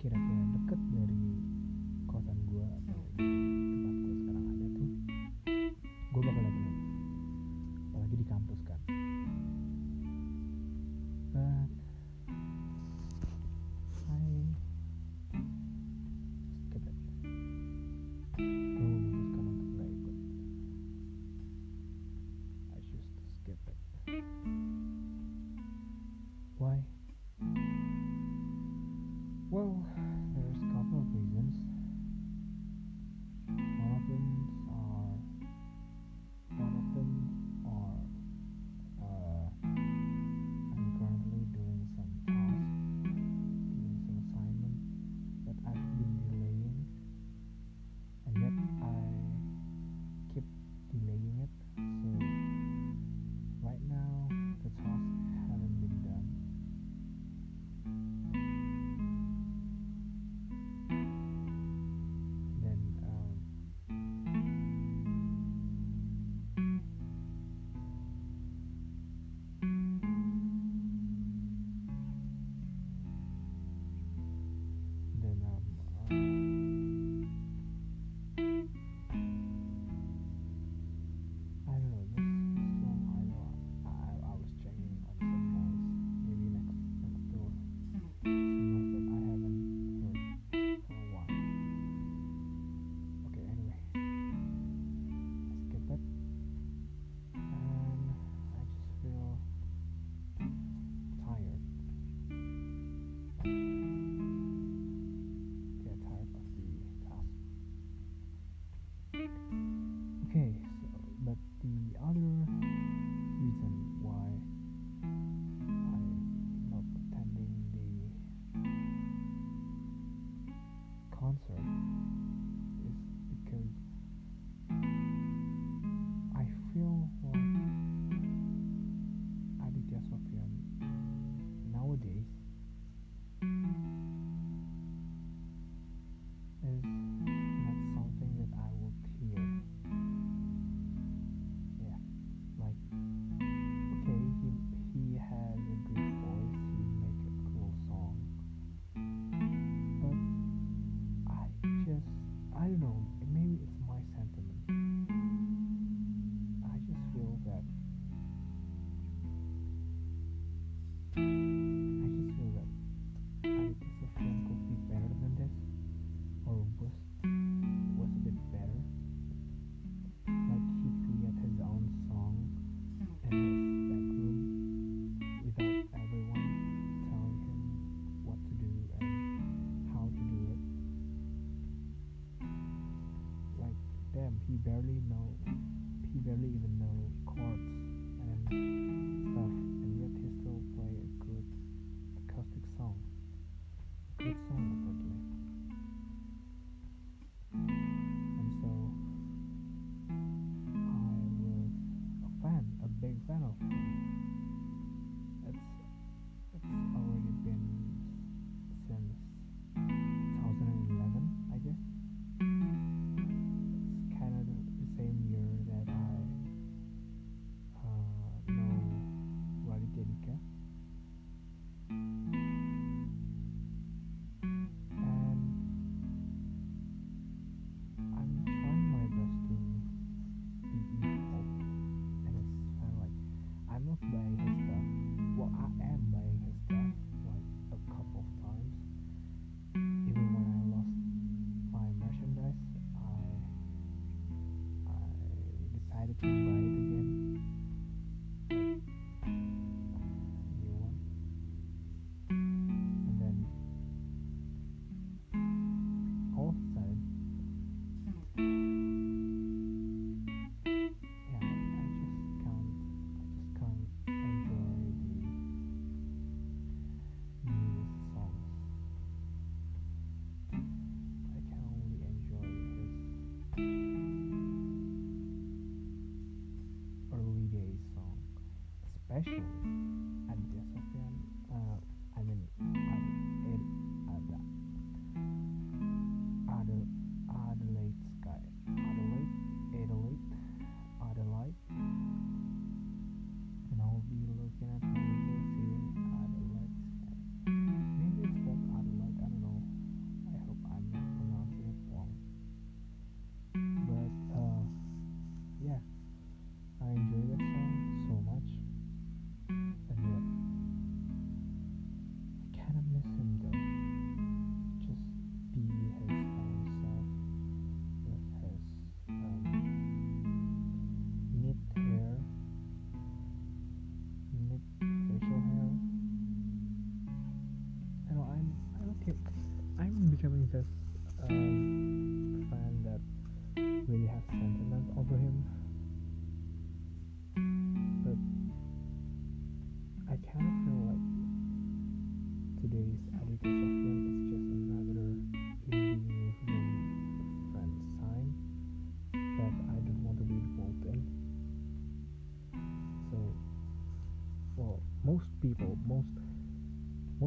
kira-kira concert Bye.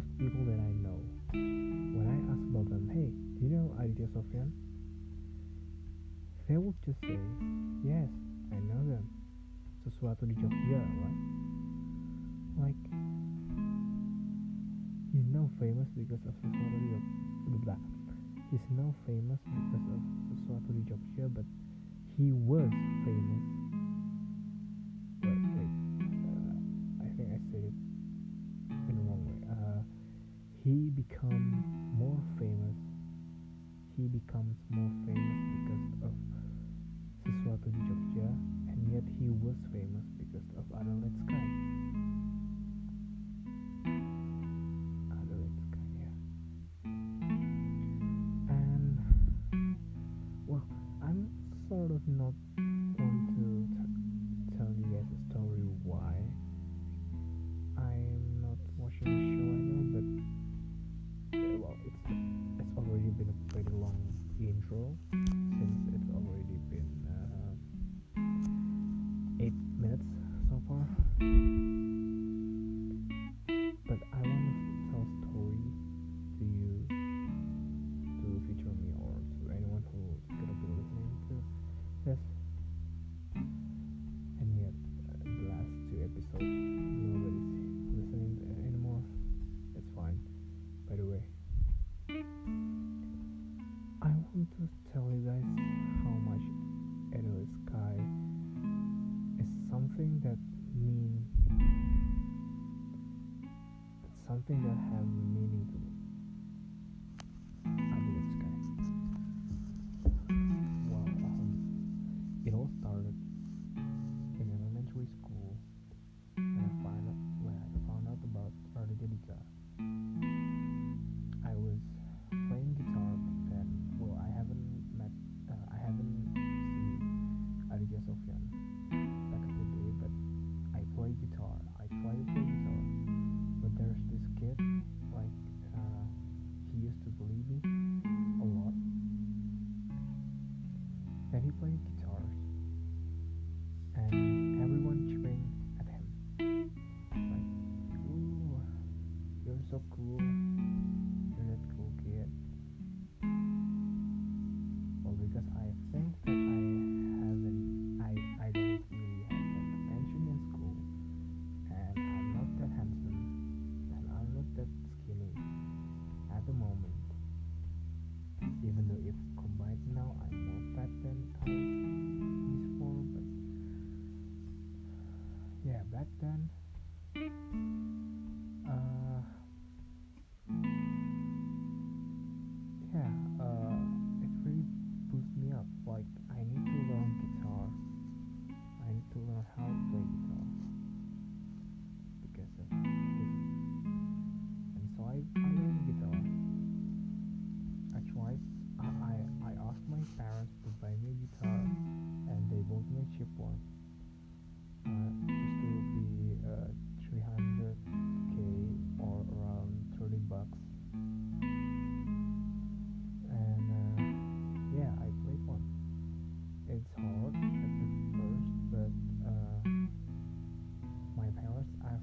most people that I know, when I ask about them, hey, do you know Adhitia Sofyan? They would just say, yes, I know them. Sesuatu di Jogja, right? Like, he's now famous because of sesuatu di Jogja. He's now famous because of sesuatu di Jogja, but he was famous was famous because of Adelaide Sky. Adelaide Sky, yeah. And well, I'm sort of not hours are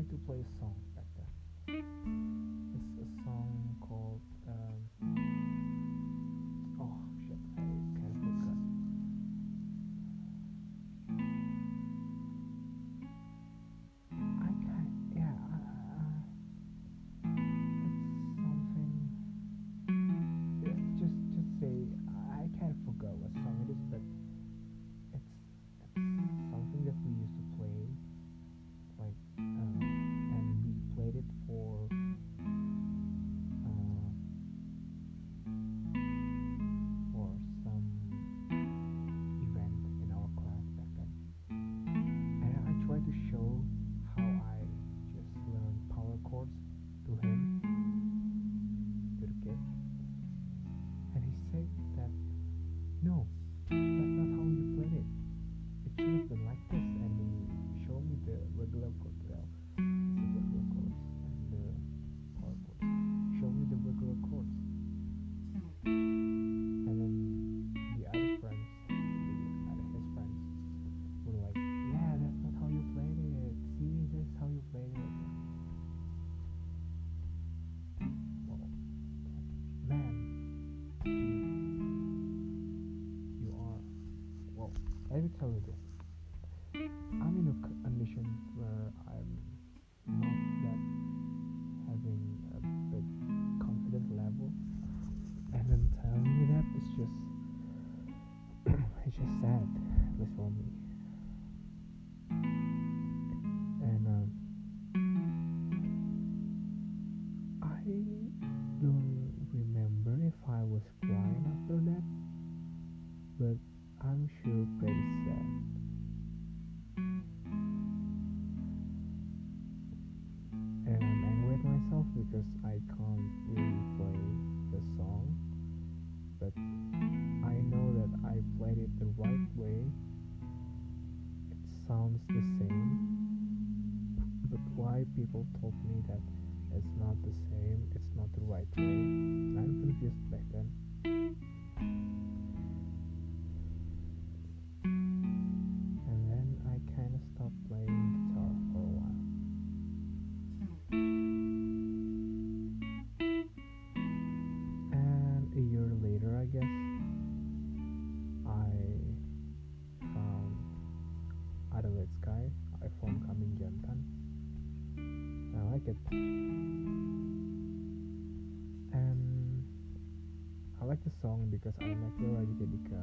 manipulação Hey. like it. And I like the song because I like the Raditya Dika.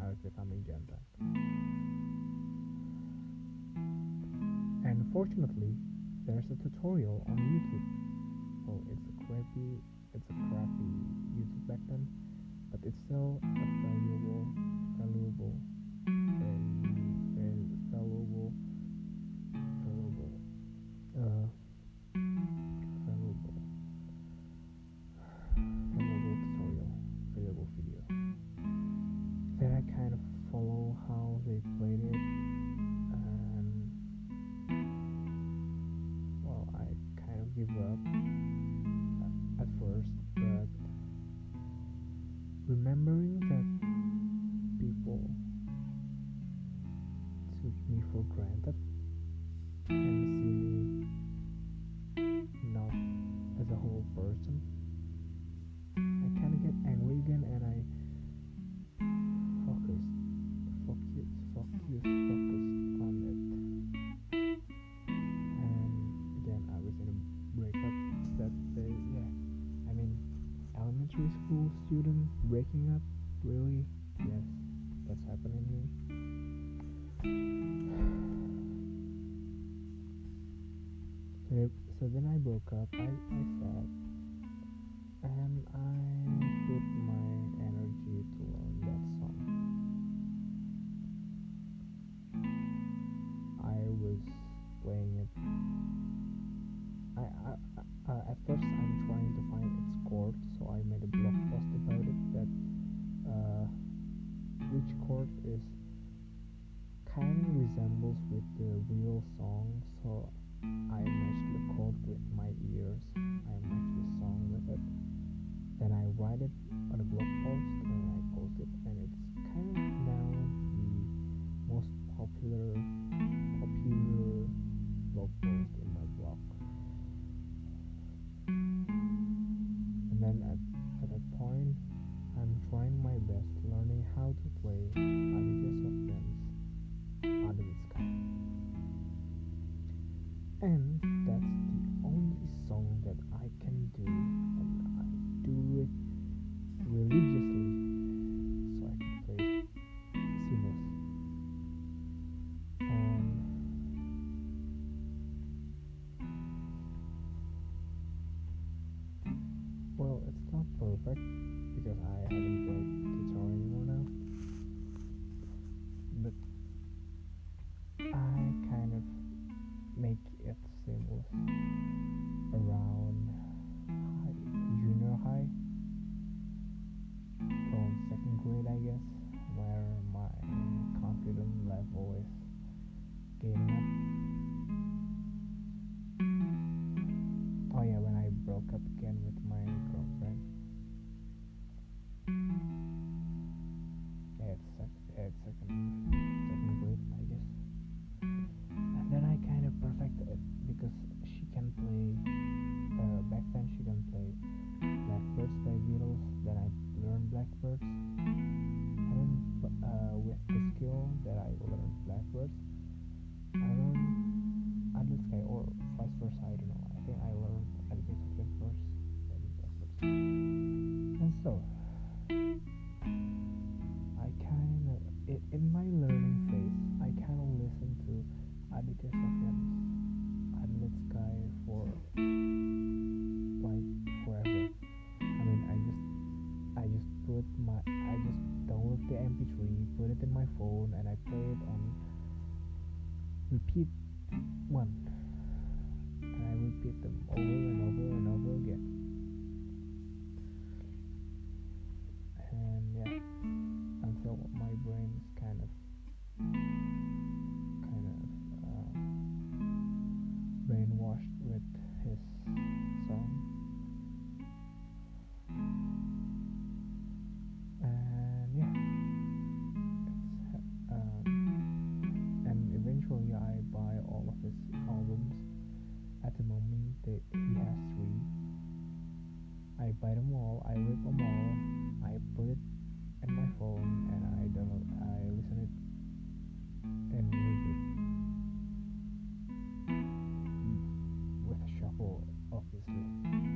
I like the Tami uh, Jantan. And fortunately, there's a tutorial on YouTube. Oh, it's a crappy, it's a crappy YouTube back then, but it's still a valuable, valuable tetap and see me now as a whole person? resembles with the real song, so I match the chord with my ears. I match the song with it. Then I write it on a blog post and I post it, and it's kind of now the most popular popular blog post in my blog. And then at, at that point, I'm trying my best learning how to play. in my life. I buy them all, I rip them all, I put it in my phone, and I download, I listen it and read it hmm. with a shuffle, obviously.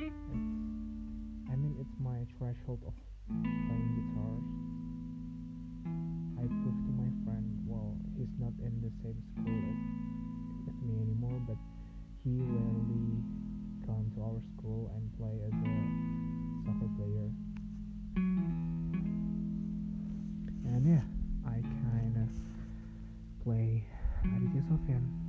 I mean, it's my threshold of playing guitars. I proved to my friend, well, he's not in the same school as, as me anymore, but he rarely come to our school and play as a soccer player. And yeah, I kind of play because of him.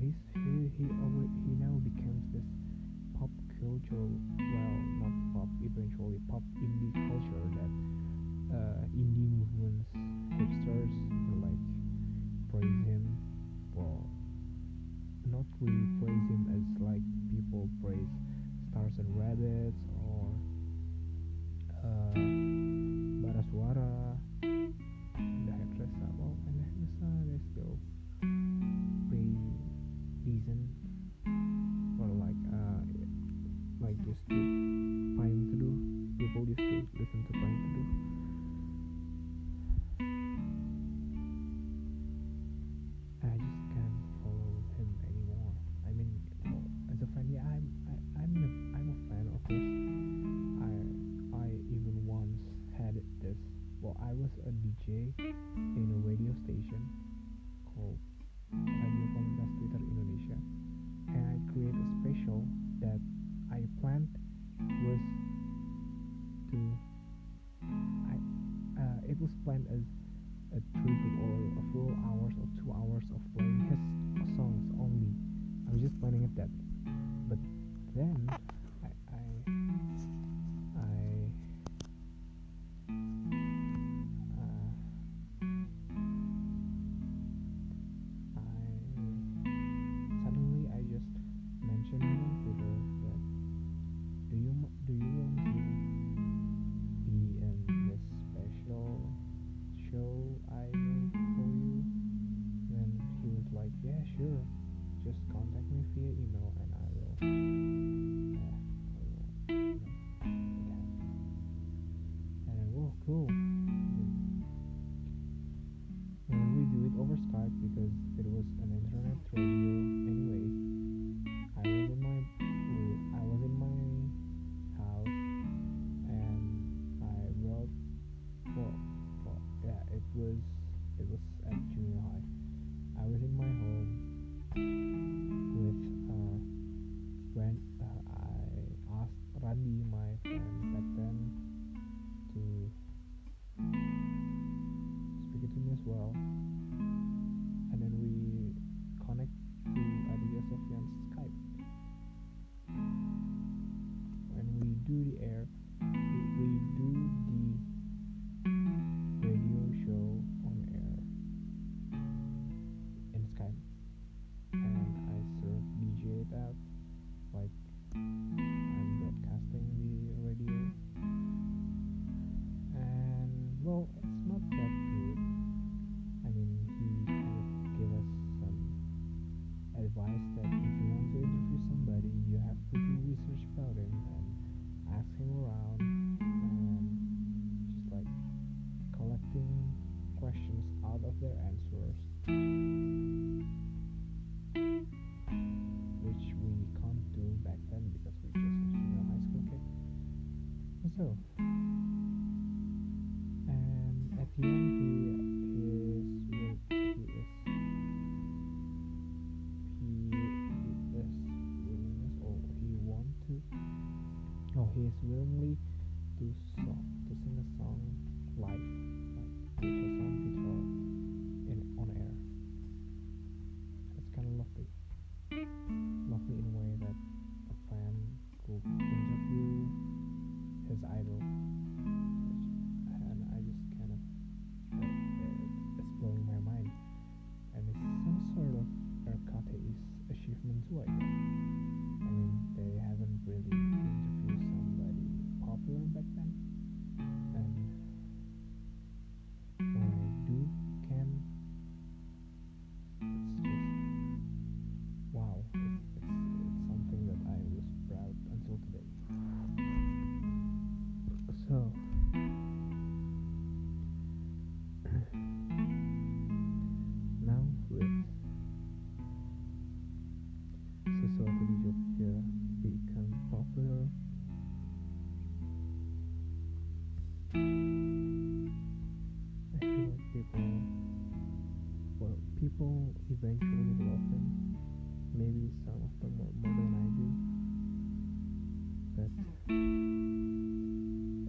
He's he always, he now becomes this pop culture well not pop eventually pop indie culture that uh, indie movements hipsters like praise him. Well not really praise him as like people praise stars and rabbits or uh, Barasuara Teduh people used to listen to Teduh I just can't follow him anymore. I mean well, as a fan yeah I'm I, I'm a, I'm a fan of his. I I even once had this. Well I was a DJ over Skype because it was an internet radio. Anyways, well, it's not that good. I mean, he kind of gave us some advice that if you want to interview somebody, you have to do research about him and ask him around and just like collecting questions out of their answers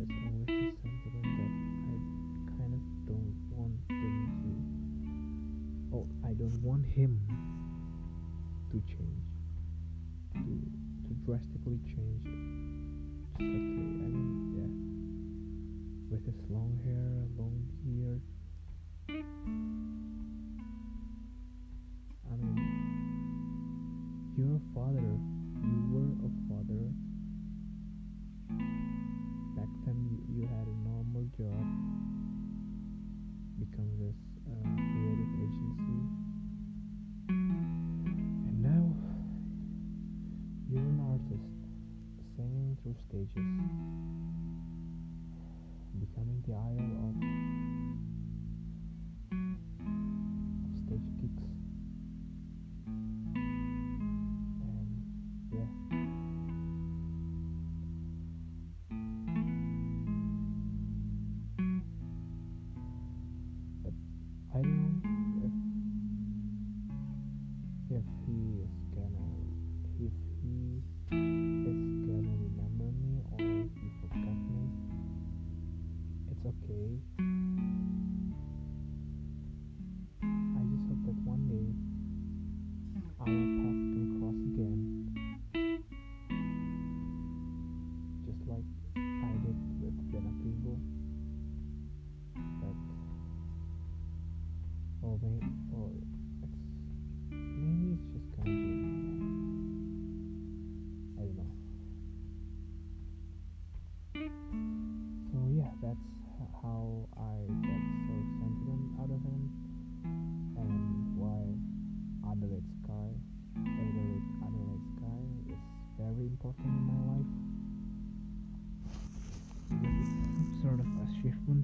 It's always the that I kind of don't want them to. Oh, I don't want him to change, to, to drastically change. Just like, I mean, yeah, with his long hair, long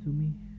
to me?